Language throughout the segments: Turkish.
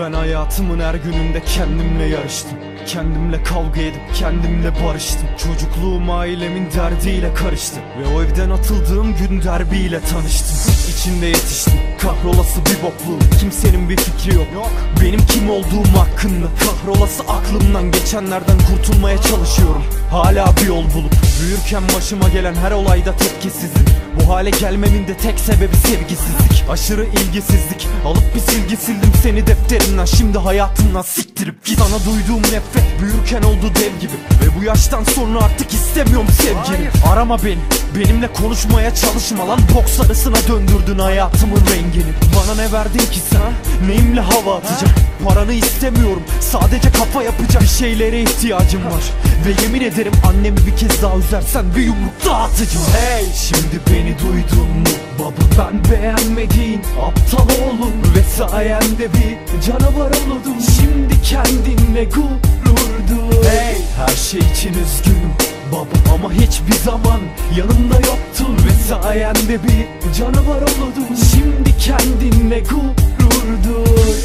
Ben hayatımın her gününde kendimle yarıştım. Kendimle kavga edip kendimle barıştım. Çocukluğum ailemin derdiyle karıştı. Ve o evden atıldığım gün derbiyle tanıştım. İçinde yetiştim. Kahrolası bir bokluğum. Kimsenin bir fikri yok. Benim kim olduğum hakkında Kahrolası aklımdan geçenlerden kurtulmaya çalışıyorum. Hala bir yol bulup Büyürken başıma gelen her olayda tepkisizlik Bu hale gelmemin de tek sebebi sevgisizlik. Aşırı ilgisizlik. Alıp bir silgi sildim seni defterimden. Şimdi hayatımdan siktirip git. Sana duyduğum nefret büyürken oldu dev gibi. Ve bu yaştan sonra artık istemiyorum sevgini. Arama beni. Benimle konuşmaya çalışma lan. Boks arasına döndürdün hayatımın rengini. Bana ne verdin ki sen? Neyimle hava atacağım Paranı istemiyorum. Sadece kafa yapacak bir şeylere ihtiyacım var. Ve yemin ederim annemi bir kez daha üzersen Bir yumruk dağıtacağım Hey! Şimdi beni duydun mu? Baba ben beğenmediğin aptal oğlum Ve sayende bir canavar oldum Şimdi kendinle gurur duy Hey! Her şey için üzgünüm Baba ama hiçbir zaman yanımda yoktun Ve sayende bir canavar oldum Şimdi kendinle gurur duy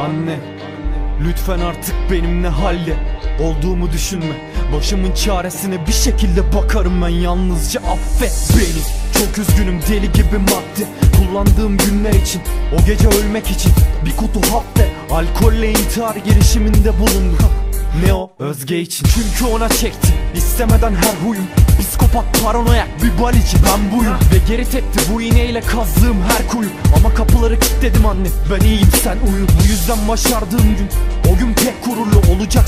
Anne Lütfen artık benimle halle. Olduğumu düşünme Başımın çaresine bir şekilde bakarım ben Yalnızca. Affet beni. Çok üzgünüm deli gibi madde. Kullandığım günler için O gece ölmek için Bir kutu hap Alkolle intihar girişiminde bulundum. Ne o? Özge için. Çünkü ona çekti İstemeden her huyum. Psikopat paranoyak bir balici. Ben buyum. Ve geri tepti bu iğneyle kazdığım her kuyu Ama kapıları kilitledim anne. Ben iyiyim sen uyu Bu yüzden başardığım gün O gün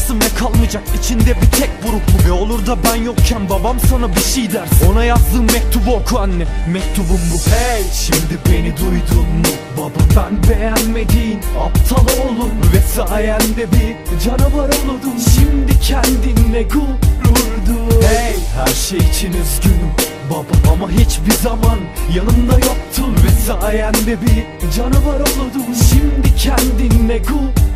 olacaksın ve kalmayacak? İçinde bir tek buruk Ve olur da ben yokken babam sana bir şey dersin. Ona yazdığım mektubu oku anne. Mektubum bu. Hey! Şimdi beni duydun mu? Baba ben beğenmediğin aptal oğlum. Ve sayende bir canavar oldum. Şimdi kendinle gurur duy Hey! Her şey için üzgünüm Baba. Ama hiçbir zaman yanımda yoktun. Ve sayende bir canavar oldum. Şimdi kendinle gurur